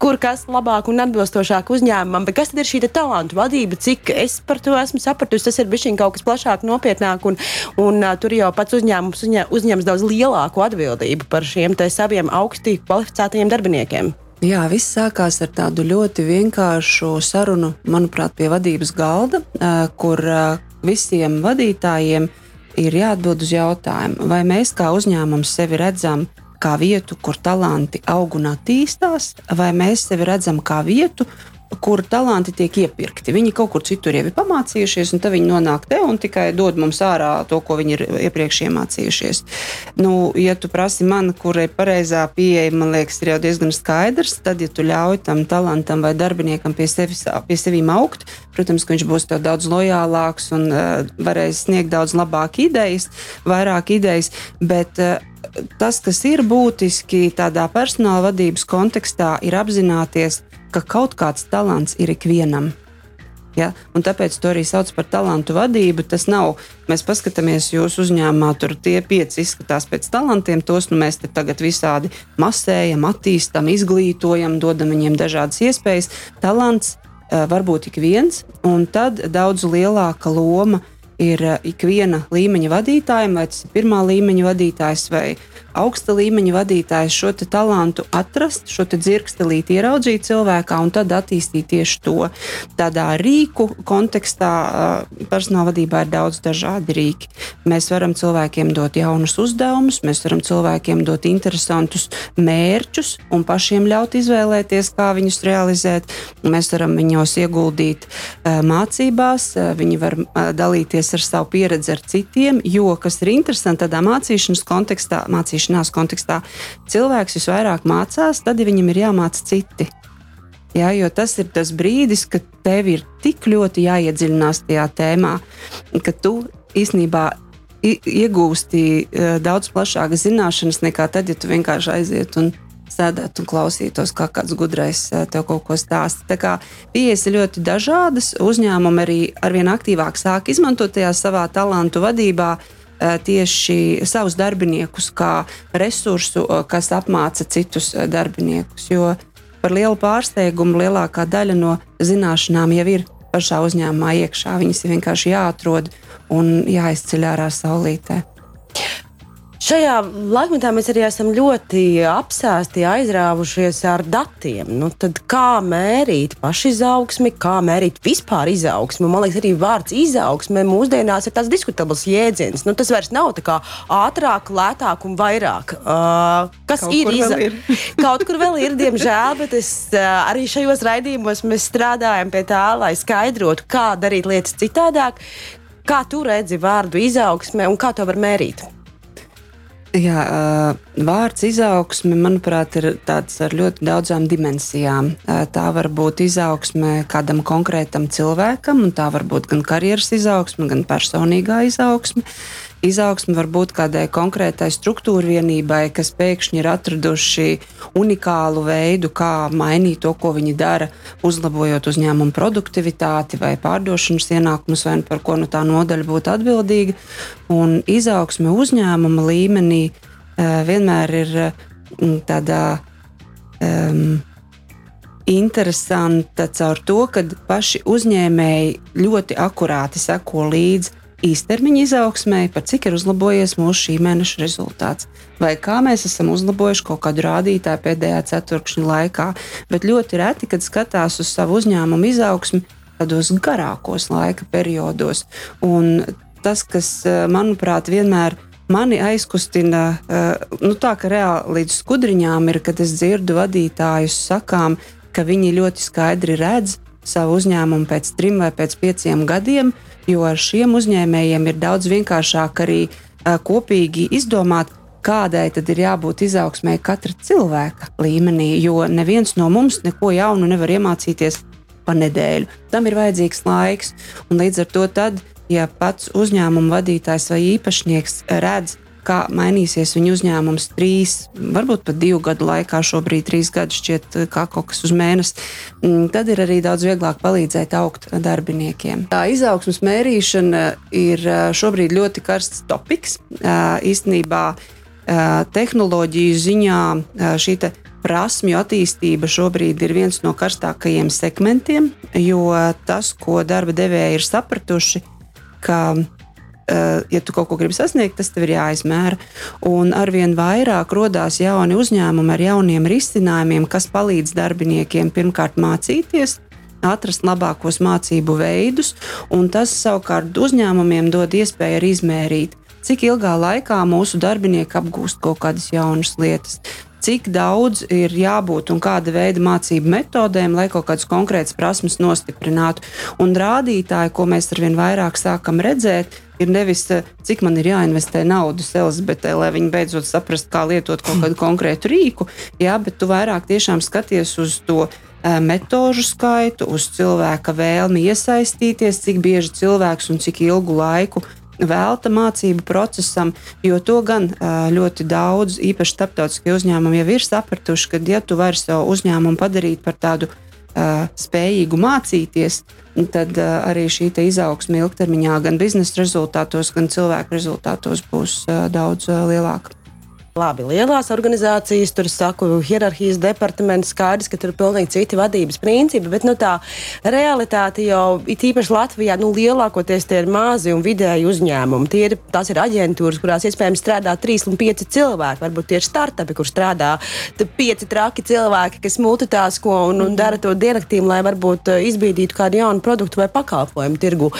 kur kas labāk un atbilstošāk uzņēmumam. Bet kas tad ir šī talantu vadība? Cik es par to esmu sapratusi, tas ir bijis kaut kas plašāk, nopietnāk, un, un uh, tur jau pats uzņēmums uzņē, uzņems daudz lielāku atbildību par šiem saviem augstī kvalificētajiem darbiniekiem. Jā, viss sākās ar tādu ļoti vienkāršu sarunu, manuprāt, pie vadības galda, kur visiem vadītājiem ir jāatbild uz jautājumu, vai mēs kā uzņēmums sevi redzam kā vietu, kur talanti aug un attīstās, vai mēs sevi redzam kā vietu, kur talanti tiek iepirkti. Viņi kaut kur citur jau ir pamācījušies, un tad viņi nonāk te un tikai dod mums ārā to, ko viņi ir iepriekš iemācījušies. Nu, ja tu prasi man, kurai pareizā pieeja, man liekas, ir jau diezgan skaidrs, tad, ja tu ļauj tam talantam vai darbiniekam pie, sevis, pie sevīm augt, protams, ka viņš būs daudz lojālāks un uh, varēs sniegt daudz labāk idejas, vairāk idejas, bet uh, tas, kas ir būtiski tādā personāla vadības kontekstā, ir apzināties, ka kaut kāds talants ir ikvienam. Ja? Un tāpēc to arī sauc par talantu vadību. Tas nav, mēs paskatāmies jūsu uzņēmumā, tur tie pieci izskatās pēc talantiem, tos nu, mēs tagad visādi masējam, attīstam, izglītojam, dodam viņiem dažādas iespējas. Talants uh, var būt ik viens, un tad daudz lielāka loma ir uh, ikviena līmeņa vadītājiem, vai tas ir pirmā līmeņa vadītājs vai augsta līmeņa vadītājs šo talantu atrast, šo dzirkstelīti ieraudzīt cilvēkā un tad attīstīt tieši to. Tādā rīku kontekstā personāla vadībā ir daudz dažādi rīki. Mēs varam cilvēkiem dot jaunus uzdevumus, mēs varam cilvēkiem dot interesantus mērķus un pašiem ļaut izvēlēties, kā viņus realizēt. Mēs varam viņos ieguldīt mācībās, viņi var dalīties ar savu pieredzi ar citiem, jo, kas ir interesanti tādā mācīšanas kontekstā, mācīšanas mācīšanās kontekstā. Cilvēks visvairāk mācās, tad, ja viņam ir jāmāca citi. Jā, jo tas ir tas brīdis, kad tev ir tik ļoti jāiedziļinās tajā tēmā, ka tu īstenībā iegūsti e, daudz plašākas zināšanas nekā tad, ja tu vienkārši aiziet un sēdētu un klausītos, kā kāds gudrais e, tev kaut ko stāsta. Tā kā pieejas ir ļoti dažādas, uzņēmumi arī arvien aktīvāk sāk izmantot tajā savā talantu vadībā. Eh, tieši savus darbiniekus kā resursu, eh, kas apmāca citus eh, darbiniekus. Jo par lielu pārsteigumu lielākā daļa no zināšanām jau ir pašā uzņēmumā iekšā. Viņas ir vienkārši jāatrod un jāizceļ ārā saulītē. Šajā laikmetā mēs arī esam ļoti apsēsti, aizrāvušies ar datiem. Nu, kā mērīt pašizaugsmi, kā mērīt vispār izaugsmi? Man liekas, arī vārds izaugsme mūsdienās ir tāds diskutabls jēdziens. Nu, tas vairs nav kā ātrāk, lētāk un vairāk. Uh, kas Kaut ir izaugsme? Kaut kur vēl ir, diemžēl, bet es, uh, arī šajos raidījumos mēs strādājam pie tā, lai skaidrotu, kā darīt lietas citādāk. Kā tu redzi vārdu izaugsme un kā to var mērīt? Jā, vārds izaugsme, manuprāt, ir tāds ar ļoti daudzām dimensijām. Tā var būt izaugsme kādam konkrētam cilvēkam, un tā var būt gan karjeras izaugsme, gan personīgā izaugsme. Izaugsme var būt kādai konkrētai struktūra vienībai, kas pēkšņi ir atraduši unikālu veidu, kā mainīt to, ko viņi dara, uzlabojot uzņēmumu produktivitāti vai pārdošanas ienākumus, vai par ko no tā nodaļa būtu atbildīga. Un izaugsme uzņēmuma līmenī uh, vienmēr ir uh, tādā. Um, interesanta caur to, ka paši uzņēmēji ļoti akurāti seko līdzi īstermiņa izaugsmē, par cik ir uzlabojies mūsu šī mēneša rezultāts, vai kā mēs esam uzlabojuši kaut kādu rādītāju pēdējā ceturkšņa laikā. Bet ļoti reti, kad skatās uz savu uzņēmumu izaugsmi tādos garākos laika periodos. Un tas, kas, eh, manuprāt, vienmēr mani aizkustina, eh, nu tā ka reāli līdz skudriņām ir, kad es dzirdu vadītājus sakām, ka viņi ļoti skaidri redz savu uzņēmumu pēc trim vai pēc pieciem gadiem, jo ar šiem uzņēmējiem ir daudz vienkāršāk arī kopīgi izdomāt, kādai tad ir jābūt izaugsmē katra cilvēka līmenī, jo neviens no mums neko jaunu nevar iemācīties pa nedēļu. Tam ir vajadzīgs laiks, un līdz ar to tad, ja pats uzņēmuma vadītājs vai īpašnieks redz, kā mainīsies viņu uzņēmums trīs, varbūt pat divu gadu laikā, šobrīd trīs gadus šķiet, eh, kā kaut kas uz mēnesi, mm, tad ir arī daudz vieglāk palīdzēt augt darbiniekiem. Tā izaugsmas mērīšana ir eh, šobrīd ļoti karsts topiks. Eh, īstenībā tehnoloģiju ziņā šī te prasmju attīstība šobrīd ir viens no karstākajiem segmentiem, jo tas, ko darba devēji ir sapratuši, ka ja tu kaut ko gribi sasniegt, tas tev ir jāizmēra. Un arvien vairāk radās jauni uzņēmumi ar jauniem risinājumiem, kas palīdz darbiniekiem pirmkārt mācīties, atrast labākos mācību veidus, un tas savukārt uzņēmumiem dod iespēju arī izmērīt, cik ilgā laikā mūsu darbinieki apgūst kaut kādas jaunas lietas. Cik daudz ir jābūt un kāda veida mācību metodēm, lai kaut kādas konkrētas prasmes nostiprinātu. Un rādītāji, ko mēs arvien vairāk sākam redzēt, ir nevis eh, cik man ir jāinvestē naudas Elizabetē, lai viņi beidzot saprastu, kā lietot kaut kādu konkrētu rīku, jā, bet tu vairāk tiešām skaties uz to eh, metožu skaitu, uz cilvēka vēlmi iesaistīties, cik bieži cilvēks un cik ilgu laiku velta mācību procesam, jo to gan ļoti daudz, īpaši starptautiskie uzņēmumi, jau ir sapratuši, ka, ja tu vari savu uzņēmumu padarīt par tādu spējīgu mācīties, tad arī šī izaugsme ilgtermiņā gan biznesa rezultātos, gan cilvēku rezultātos būs daudz lielāka. Labi, lielās organizācijas, tur saku, hierarhijas departaments, skaidrs, ka tur ir pilnīgi citi vadības principi, bet nu, tā realitāte jau ir īpaši Latvijā, nu, lielākoties tie ir mazi un vidēji uzņēmumi. Tie ir, tās ir aģentūras, kurās iespējams strādā 3 un 5 cilvēki. Varbūt tie ir startupi, kur strādā 5 traki cilvēki, kas multitāsko un, un dara to dienaktīm, lai varbūt izbīdītu kādu jaunu produktu vai pakalpojumu tirgu.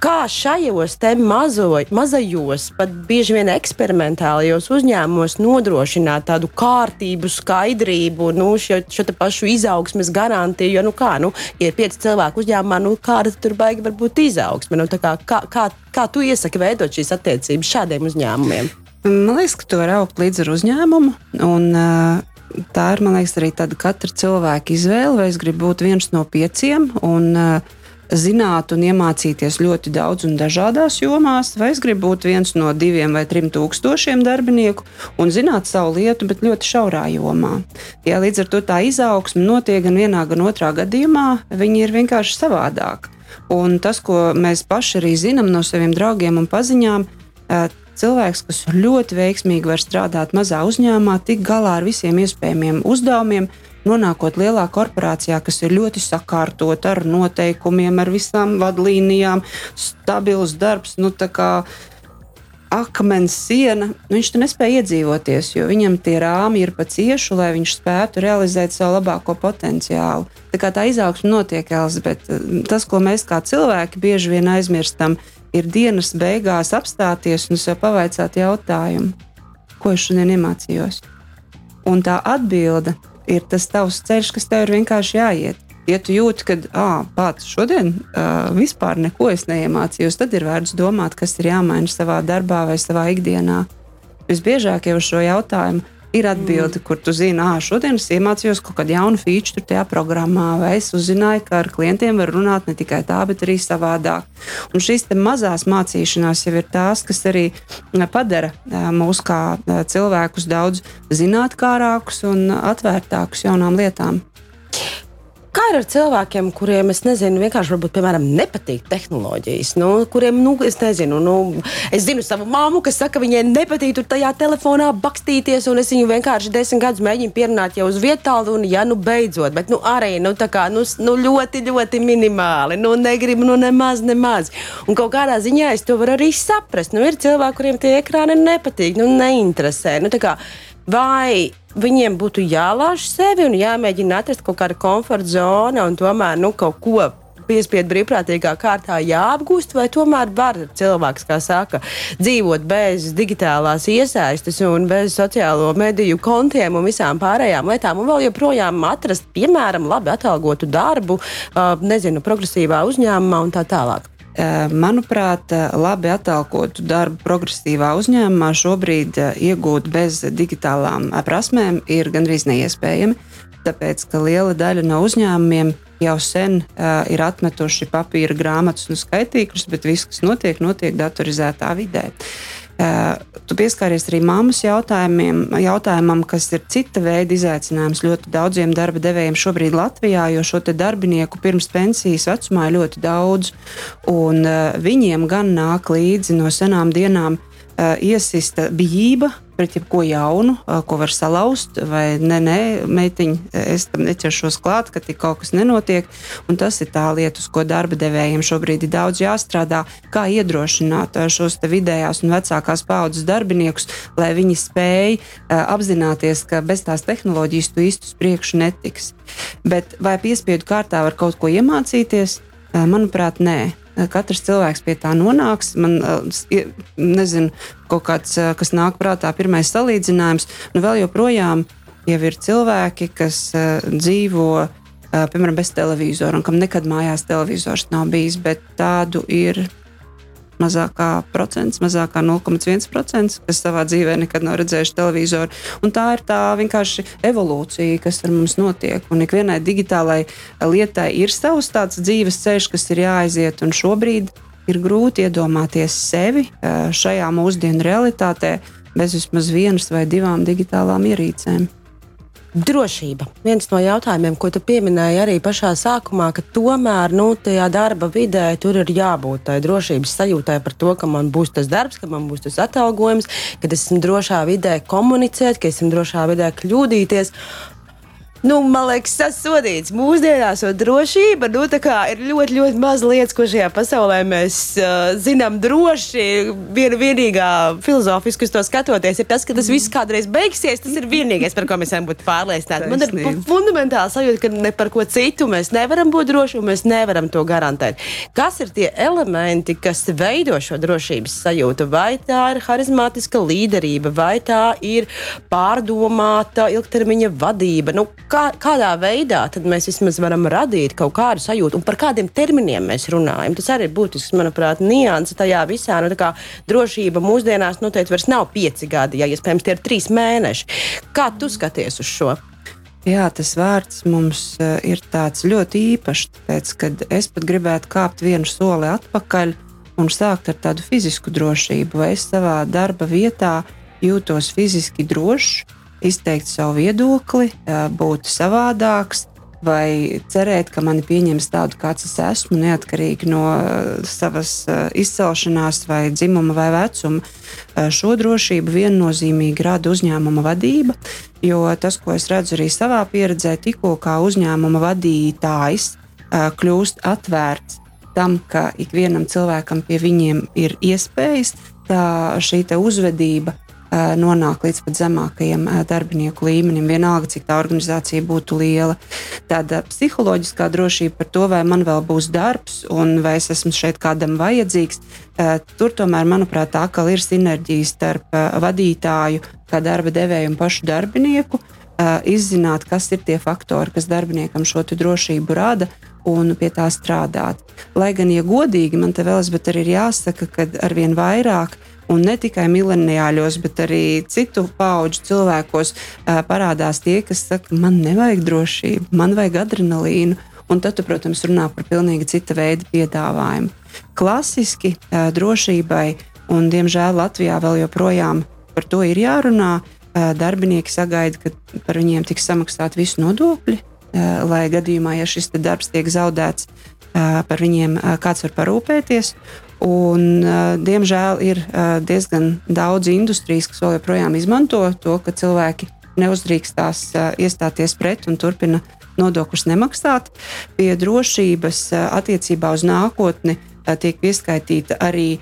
Kā šajos mazo, mazajos, pat bieži vien eksperimentālajos uzņēmumos nodrošināt tādu kārtību, skaidrību, nu, šo, šo pašu izaugsmes garantiju? Jo, nu, kā, nu, ja ir pieci cilvēki uzņēmumā, nu, kāda tur baigi var būt izaugsme? Nu, kā, kā, kā, kā tu iesaki veidot šīs attiecības šādiem uzņēmumiem? Man liekas, ka tu vari augt līdz ar uzņēmumu. Un, uh, tā ir liekas, arī tāda katra cilvēka izvēle, vai es gribu būt viens no pieciem. Un, uh, zināt un iemācīties ļoti daudz un dažādās jomās, vai es gribu būt viens no diviem vai trim tūkstošiem darbinieku un zināt savu lietu, bet ļoti šaurā jomā. Ja, līdz ar to tā izaugsme notiek gan vienā, gan otrā gadījumā, viņi ir vienkārši savādāk. Un tas, ko mēs paši arī zinām no saviem draugiem un paziņām, cilvēks, kas ļoti veiksmīgi var strādāt mazā uzņēmumā, tik galā ar visiem iespējamiem uzdevumiem, nonākot lielā korporācijā, kas ir ļoti sakārtota ar noteikumiem, ar visām vadlīnijām, stabils darbs. Nu, akmens siena, viņš tur nespēja iedzīvoties, jo viņam tie rāmi ir pa ciešu, lai viņš spētu realizēt savu labāko potenciālu. Tā kā tā izaugsme notiek, Elizabete, tas, ko mēs kā cilvēki bieži vien aizmirstam, ir dienas beigās apstāties un sev pavaicāt jautājumu, ko es šodien iemācījos. Un tā atbilde ir tas tavs ceļš, kas tev ir vienkārši jāiet. Ja tu jūti, ka pats šodien uh, vispār neko neiemācījos, tad ir vērts domāt, kas ir jāmaina savā darbā vai savā ikdienā. visbiežāk jau uz šo jautājumu ir atbilde, mm. kur tu zini, ah, šodien es iemācījos kaut kādu jaunu feature tajā programmā, vai es uzzināju, ka ar klientiem var runāt ne tikai tā, bet arī savādāk. Un šīs mazās mācīšanās jau ir tās, kas arī padara mūs kā cilvēkus daudz zinātnārākus un atvērtākus jaunām lietām. Ir ar cilvēkiem, kuriem, es nezinu, vienkārši varbūt, piemēram, nepatīk tehnoloģijas, nu, kuriem, nu, es nezinu, nu, es zinu savu māmu, kas saka, viņai nepatīk tur tajā telefonā bakstīties, un es viņu vienkārši desmit gadus mēģinu pierunāt jau uz vietālu, un, ja, nu, beidzot, bet, nu, arī, nu, tā kā, nu, nu ļoti, ļoti minimāli, nu, negribu, nu, nemaz, nemaz. Un kaut kādā ziņā es to varu arī saprast. Nu, ir cilvēki, kuriem tie ekrāni nepatīk, nu, neinteresē. Nu, kā, vai viņiem būtu jālāž sevi un jāmēģina atrast kaut kāda komforta zona un tomēr nu, kaut ko piespiedu brīvprātīgā kārtā jāapgūst, vai tomēr var cilvēks, kā saka, dzīvot bez digitālās iesaistes un bez sociālo mediju kontiem un visām pārējām lietām, un vēl joprojām atrast, piemēram, labi atalgotu darbu, nezinu, progresīvā uzņēmumā un tā tālāk. Manuprāt, labi atalgotu darbu progresīvā uzņēmumā šobrīd iegūt bez digitālām prasmēm ir gandrīz neiespējami. Tāpēc, ka liela daļa no uzņēmumiem jau sen uh, ir atmetuši papīra grāmatas un skaitīkļus, bet viss, kas notiek, notiek datorizētā vidē. Uh, Tu pieskāries arī mammas jautājumam, kas ir cita veida izaicinājums ļoti daudziem darba devējiem šobrīd Latvijā, jo šo darbinieku pirms pensijas vecumā ir ļoti daudz, un viņiem gan nāk līdzi no senām dienām iesista bijība pret jebko jaunu, ko var salauzt, vai nē, nē, meitiņ, es tam neķeršos klāt, ka tik kaut kas nenotiek. Un tas ir tā lieta, uz ko darba devējiem šobrīd ir daudz jāstrādā, kā iedrošināt šos vidējās un vecākās paudzes darbiniekus, lai viņi spēj apzināties, ka bez tās tehnoloģijas tu īsti uz priekšu netiks. Bet vai piespiedu kārtā var kaut ko iemācīties? Manuprāt, nē. Katrs cilvēks pie tā nonāks. Man nezinu, kaut kāds, kas nāk prātā, pirmais salīdzinājums. Nu, vēl joprojām ir cilvēki, kas dzīvo piemēram bez televizora un kam nekad mājās televizors nav bijis, bet tādu ir mazākā procents, mazākā 0,1%, kas savā dzīvē nekad nav redzējuši televizoru. Un tā ir tā vienkārši evolūcija, kas ar mums notiek. Un ikvienai digitālai lietai ir savs tāds dzīves ceļš, kas ir jāaiziet. Un šobrīd ir grūti iedomāties sevi eh, šajā mūsdienu realitātē bez vismaz vienas vai divām digitālām ierīcēm. Drošība. Viens no jautājumiem, ko tu pieminēji arī pašā sākumā, ka tomēr nu, tajā darba vidē tur ir jābūt tai drošības sajūtai par to, ka man būs tas darbs, ka man būs tas atalgojums, ka esmu drošā vidē komunicēt, ka esmu drošā vidē kļūdīties nu, man liekas, sasodīts. Mūsdienās drošība nu, ir ļoti, ļoti maz lietas, ko šajā pasaulē mēs uh, zinām droši. Viena vienīgā filozofiski uz to skatoties, ir tas, ka tas viss kādreiz beigsies. Tas ir vienīgais, par ko mēs varam būt pārliecināti. Man ir fundamentāli sajūta, ka ne par ko citu mēs nevaram būt droši un mēs nevaram to garantēt. Kas ir tie elementi, kas veido šo drošības sajūtu? Vai tā ir harizmātiska līderība, vai tā ir pārdomāta ilgtermiņa vadība? Nu, kā, kādā veidā mēs vismaz varam radīt kaut kādu sajūtu un par kādiem terminiem mēs runājam. Tas arī ir būtisks, manuprāt, nianses tajā visā. Nu, kā drošība mūsdienās noteikti vairs nav pieci gadi, ja iespējams tie ir trīs mēneši. Kā tu skaties uz šo? Jā, tas vārds mums uh, ir ļoti īpašs. Tāpēc, kad es pat gribētu kāpt vienu soli atpakaļ un sākt ar tādu fizisku drošību, vai es savā darba vietā jūtos fiziski drošs, izteikt savu viedokli, būt savādāks, vai cerēt, ka mani pieņems tādu, kāds es esmu, neatkarīgi no savas izcelšanās, vai dzimuma vai vecuma. Šo drošību viennozīmīgi rada uzņēmuma vadība, jo tas, ko es redzu arī savā pieredzē, tikko kā uzņēmuma vadītājs kļūst atvērts tam, ka ikvienam cilvēkam pie viņiem ir iespējas, tā šī uzvedība nonāk līdz pat zemākajiem darbinieku līmenim, vienalga, cik tā organizācija būtu liela. Tāda psiholoģiskā drošība par to, vai man vēl būs darbs un vai es esmu šeit kādam vajadzīgs, tur tomēr, manuprāt, tā kā ir sinerģija starp vadītāju, kā darba devēju un pašu darbinieku. Izzināt, kas ir tie faktori, kas darbiniekam šo drošību rada, un pie tā strādāt. Lai gan, ja godīgi, man te vēl ir jāsaka, ka arvien vairāk uh, Un ne tikai mileniāļos, bet arī citu pauģu cilvēkos parādās tie, kas saka, man nevajag drošību, man vajag adrenalīnu. Un tad, tu, protams, runā par pilnīgi cita veida piedāvājumu. Klasiski drošībai, un diemžēl Latvijā vēl joprojām par to ir jārunā. Darbinieki sagaida, ka par viņiem tiks samaksāt visu nodokļi, lai gadījumā, ja šis darbs tiek zaudēts, par viņiem kāds var parūpēties. Un, diemžēl ir diezgan daudz industrijas, kas joprojām izmanto to, ka cilvēki neuzdrīkstās iestāties pret un turpina nodokļus nemaksāt. Pie drošības attiecībā uz nākotni tiek pieskaitīta arī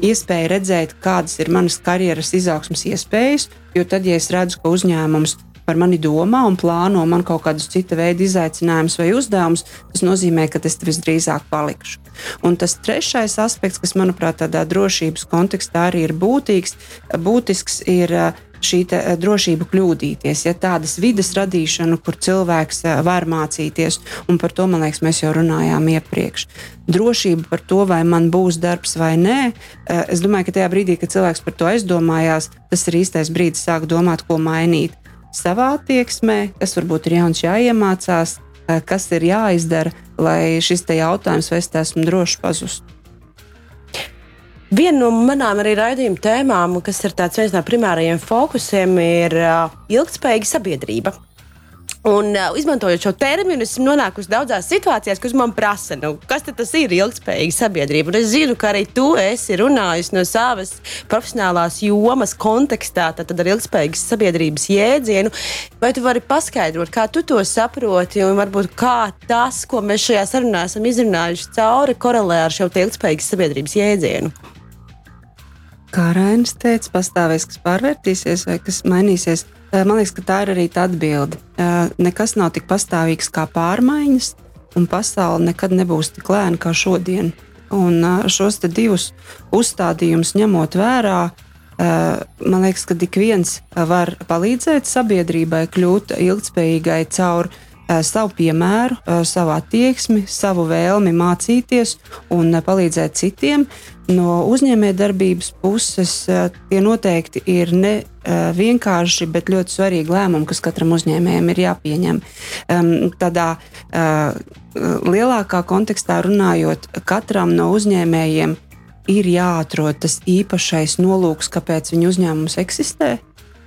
iespēja redzēt, kādas ir manas karjeras izaugsmas iespējas. Jo tad, ja es redzu, ka uzņēmums par mani domā un plāno man kaut kādus cita veida izaicinājumus vai uzdevumus, tas nozīmē, ka es visdrīzāk palikšu. Un tas trešais aspekts, kas manuprāt tādā drošības kontekstā arī ir būtīgs, būtisks, ir šī drošība kļūdīties, ja tādas vidas radīšana, kur cilvēks var mācīties, un par to, man liekas, mēs jau runājām iepriekš. Drošība par to, vai man būs darbs vai nē, es domāju, ka tajā brīdī, kad cilvēks par to aizdomājās, tas ir īstais brīdis sākt domāt, ko mainīt savā attieksmē, kas varbūt ir jauns jāiemācās, eh, kas ir jāizdara, lai šis jautājums, vai es esmu drošs, pazustu. Viena no manām arī raidījuma tēmām, kas ir viens no primārajiem fokusiem, ir uh, ilgspējīga sabiedrība. Un, uh, izmantojot šo terminu, esmu nonākusi daudzās situācijās, kas man prasa, nu, kas tas ir ilgspējīga sabiedrība. Un es zinu, ka arī tu esi runājis no savas profesionālās jomas kontekstā, tad ar ilgspējīgas sabiedrības jēdzienu. Vai tu vari paskaidrot, kā tu to saproti, un varbūt kā tas, ko mēs šajā sarunā esam izrunājuši cauri, korelē ar šo ilgspējīgas sabiedrības jēdzienu? Kā Rainis teica, pastāvēs, kas pārvērtīsies vai kas mainīsies. Man liekas, ka tā ir arī tā atbilde. Nekas nav tik pastāvīgs kā pārmaiņas, un pasaule nekad nebūs tik lēna kā šodien. Un šos divus uzstādījumus ņemot vērā, man liekas, ka ik viens var palīdzēt sabiedrībai kļūt ilgspējīgai caur savu piemēru, savu attieksmi, savu vēlmi mācīties un palīdzēt citiem. No uzņēmējdarbības puses tie noteikti ir ne vienkārši, bet ļoti svarīgi lēmumi, kas katram uzņēmējam ir jāpieņem. Tādā lielākā kontekstā runājot, katram no uzņēmējiem ir jāatrod tas īpašais nolūks, kāpēc viņu uzņēmums eksistē.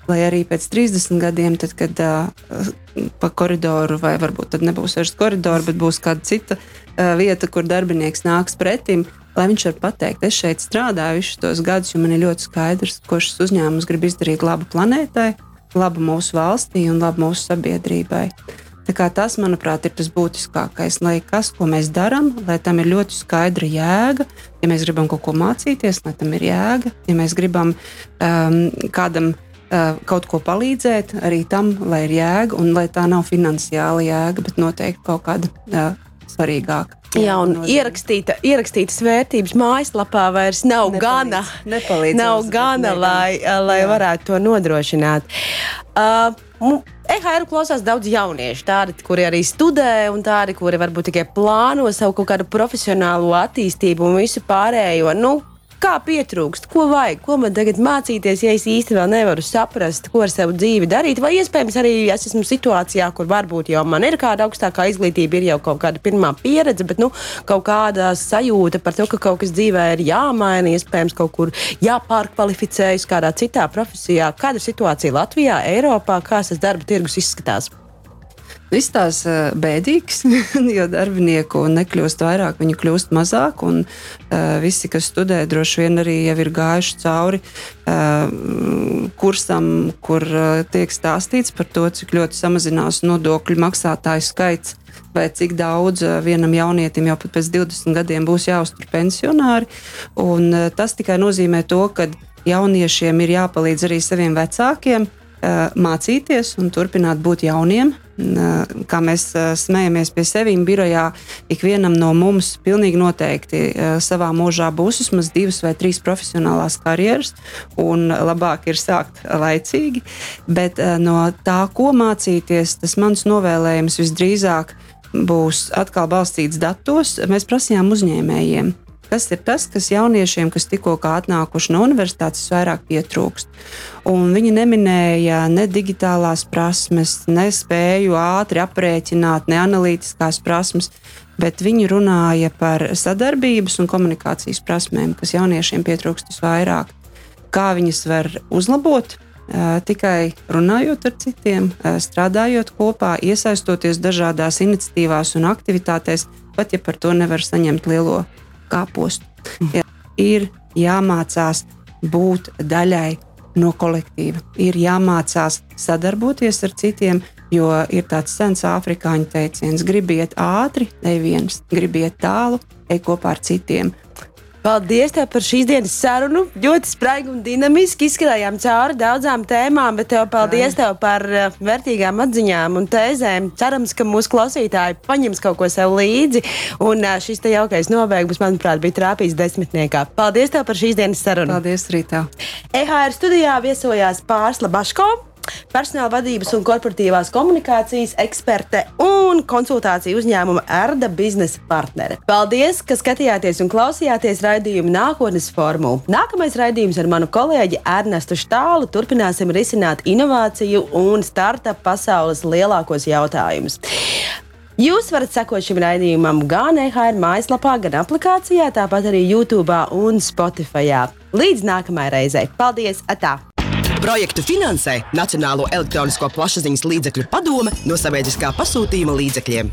Lai arī pēc 30 gadiem, tad, kad uh, pa koridoru, vai varbūt tad nebūs vairs koridors, bet būs kāda cita uh, vieta, kur darbinieks nāks pretim, lai viņš var pateikt, es šeit strādāju visus tos gadus, jo man ir ļoti skaidrs, ko šis uzņēmums grib izdarīt labu planētai, labu mūsu valstī un labu mūsu sabiedrībai. Tas, manuprāt, ir tas būtiskākais, lai kas, ko mēs darām, lai tam ir ļoti skaidra jēga. Ja mēs gribam kaut ko mācīties, lai tam ir jēga, ja mēs gribam um, kādam kaut ko palīdzēt, arī tam, lai ir jēga, un lai tā nav finansiāla jēga, bet noteikti kaut kāda uh, svarīgāka. Jā, un nozīmē. ierakstīta, ierakstītās vērtības mājaslapā vairs nav nepalīdz, gana. Nepalīdz nav gana, lai, lai Jā. varētu to nodrošināt. Uh, EHR klausās daudz jauniešu, tādi, kuri arī studē, un tādi, kuri varbūt tikai plāno savu kaut kādu profesionālo attīstību un visu pārējo. Nu, kā pietrūkst, ko vajag, ko man tagad mācīties, ja es vēl nevaru saprast, ko ar savu dzīvi darīt. Vai iespējams arī es esmu situācijā, kur varbūt jau man ir kāda augstākā izglītība, ir jau kaut kāda pirmā pieredze, bet nu, kaut kāda sajūta par to, ka kaut kas dzīvē ir jāmaina, iespējams, kaut kur jāpārkvalificējas kādā citā profesijā. Kāda ir situācija Latvijā, Eiropā, kā tas darba tirgus izskatās? Viss tās bēdīgs, jo darbinieku nekļūst vairāk, viņu kļūst mazāk. Un uh, visi, kas studē, droši vien arī ir gājuši cauri uh, kursam, kur tiek stāstīts par to, cik ļoti samazinās nodokļu maksātāju skaits. Vai cik daudz vienam jaunietim jau pēc 20 gadiem būs jāuztur pensionāri. Un, tas tikai nozīmē to, ka jauniešiem ir jāpalīdz arī saviem vecākiem mācīties un turpināt būt jauniem, kā mēs smējamies pie sevis birojā, ikvienam no mums pilnīgi noteikti savā mūžā būs vismaz divas vai trīs profesionālās karjeras, un labāk ir sākt laicīgi. Bet no tā, ko mācīties, tas mans novēlējums visdrīzāk būs atkal balstīts datos. Mēs prasījām uzņēmējiem kas ir tas, kas jauniešiem, kas tikko atnākuši no universitātes, vairāk pietrūkst. Un viņi neminēja ne digitālās prasmes, ne spēju ātri aprēķināt, ne analītiskās prasmes, bet viņi runāja par sadarbības un komunikācijas prasmēm, kas jauniešiem pietrūkst visvairāk. Kā viņas var uzlabot, tikai runājot ar citiem, strādājot kopā, iesaistoties dažādās iniciatīvās un aktivitātēs, pat ja par to nevar saņemt lielo kāpostu. Ja, ir jāmācās būt daļai no kolektīva, ir jāmācās sadarboties ar citiem, jo ir tāds sens afrikāņu teiciens: gribiet ātri, ej viens, gribiet tālu, ej kopā ar citiem. Paldies par šīs dienas sarunu. Ļoti spraigi un dinamiski izskrējām cauri daudzām tēmām, bet tev paldies tev par uh, vērtīgām atziņām un tēzēm. Cerams, ka mūsu klausītāji paņems kaut ko sev līdzi. Un uh, šis te jaukais nobeigums, manuprāt, bija trāpījis desmitniekā. Paldies tev par šīs dienas sarunu. Paldies, Rītā. EHR studijā viesojās Pārsla Baško personāla vadības un korporatīvās komunikācijas eksperte un konsultāciju uzņēmuma Erda biznesa partnere. Paldies, ka skatījāties un klausījāties raidījumu nākotnes formulu. Nākamais raidījums ar manu kolēģi Ernestu Štālu turpināsim risināt inovāciju un startup pasaules lielākos jautājumus. Jūs varat sekot šim raidījumam gan EHR mājaslapā, gan aplikācijā, tāpat arī YouTube un Spotify. Līdz nākamajai reizei. Paldies! Atā! Projektu finansē Nacionālo elektronisko plašsaziņas līdzekļu padome no sabiedriskā pasūtījuma līdzekļiem.